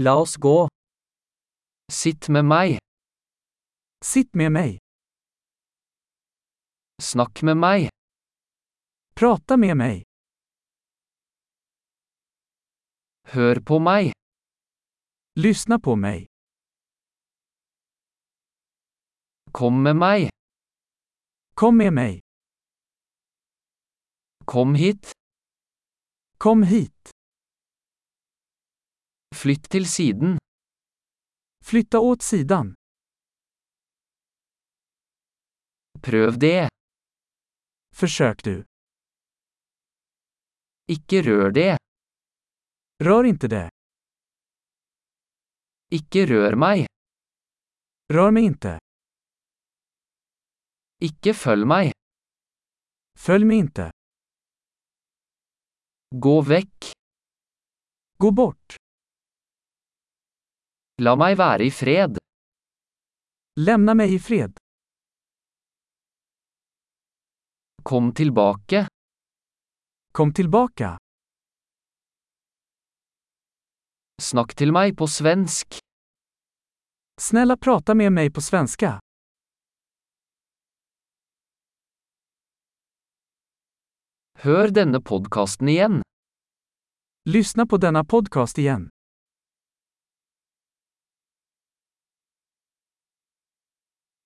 La oss gå. Sitt med meg. Sitt med meg. Snakk med meg. Prata med meg. Hør på meg. Lyssna på meg. Kom med meg. Kom med meg. Kom hit. Kom hit. Flytt til siden. Flytta åt sidan. Prøv det. Försök du. Ikke rør det. Rör inte det. Ikke rør meg. Rör mig inte. Ikke følg meg. Følg mig inte. Gå vekk. Gå bort. La meg være i fred. Lämna mig i fred. Kom tilbake. Kom tillbaka. Snakk til meg på svensk. Snälla prata med mig på svenska. Hør denne podkasten igjen. Lyssna på denna podcast igen.